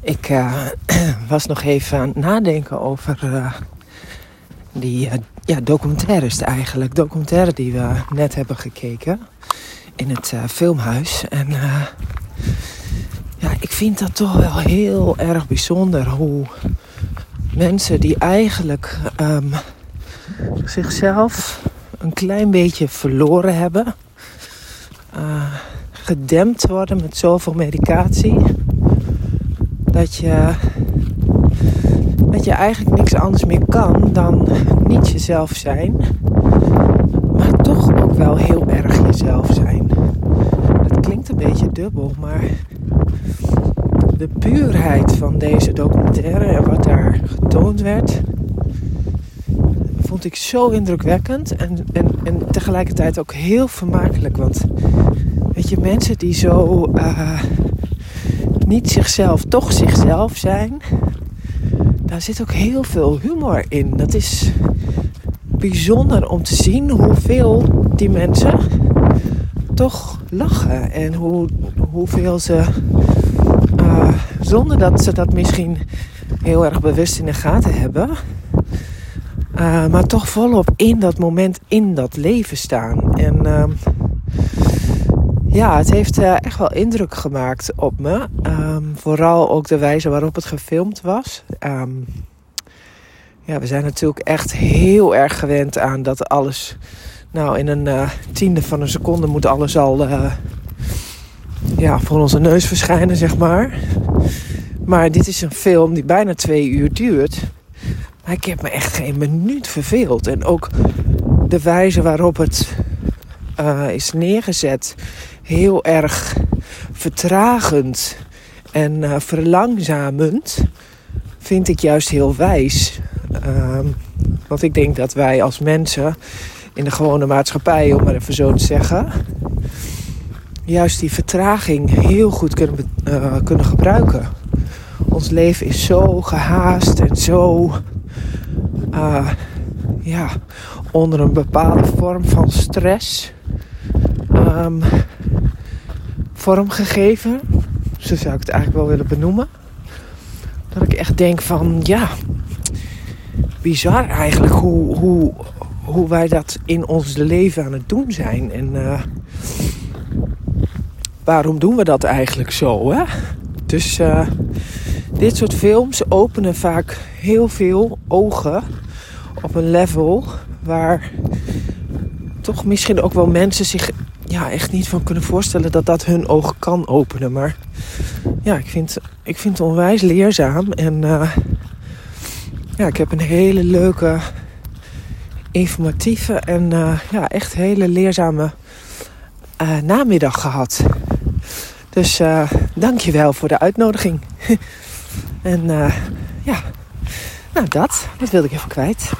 Ik uh, was nog even aan het nadenken over uh, die uh, ja, documentaires eigenlijk. Documentaire die we net hebben gekeken in het filmhuis. En ja, ik vind dat toch wel heel erg bijzonder hoe mensen die eigenlijk um, zichzelf een klein beetje verloren hebben, gedempt worden met zoveel medicatie dat je, dat je eigenlijk niks anders meer kan dan niet jezelf zijn, maar toch ook wel heel erg jezelf zijn. Dat klinkt een beetje dubbel, maar de puurheid van deze documentaire en wat daar getoond werd, vond ik zo indrukwekkend en, en, en tegelijkertijd ook heel vermakelijk. Want weet je, mensen die zo. Uh, niet zichzelf, toch zichzelf zijn. Daar zit ook heel veel humor in. Dat is bijzonder om te zien hoeveel die mensen toch lachen. En hoe, hoeveel ze, uh, zonder dat ze dat misschien heel erg bewust in de gaten hebben, uh, maar toch volop in dat moment, in dat leven staan. En uh, ja, het heeft uh, echt wel indruk gemaakt op me. Um, vooral ook de wijze waarop het gefilmd was. Um, ja, we zijn natuurlijk echt heel erg gewend aan dat alles... Nou, in een uh, tiende van een seconde moet alles al uh, ja, voor onze neus verschijnen, zeg maar. Maar dit is een film die bijna twee uur duurt. Maar ik heb me echt geen minuut verveeld. En ook de wijze waarop het uh, is neergezet heel erg vertragend en uh, verlangzamend vind ik juist heel wijs. Uh, want ik denk dat wij als mensen in de gewone maatschappij, om maar even zo te zeggen, juist die vertraging heel goed kunnen, uh, kunnen gebruiken. Ons leven is zo gehaast en zo ja, onder een bepaalde vorm van stress um, vormgegeven. Zo zou ik het eigenlijk wel willen benoemen. Dat ik echt denk van ja, bizar eigenlijk hoe, hoe, hoe wij dat in ons leven aan het doen zijn. En uh, waarom doen we dat eigenlijk zo? Hè? Dus uh, dit soort films openen vaak heel veel ogen op een level waar toch misschien ook wel mensen zich ja, echt niet van kunnen voorstellen dat dat hun ogen kan openen. Maar ja, ik vind, ik vind het onwijs leerzaam. En uh, ja, ik heb een hele leuke, informatieve en uh, ja, echt hele leerzame uh, namiddag gehad. Dus uh, dankjewel voor de uitnodiging. en ja, nou dat, dat wilde ik even kwijt.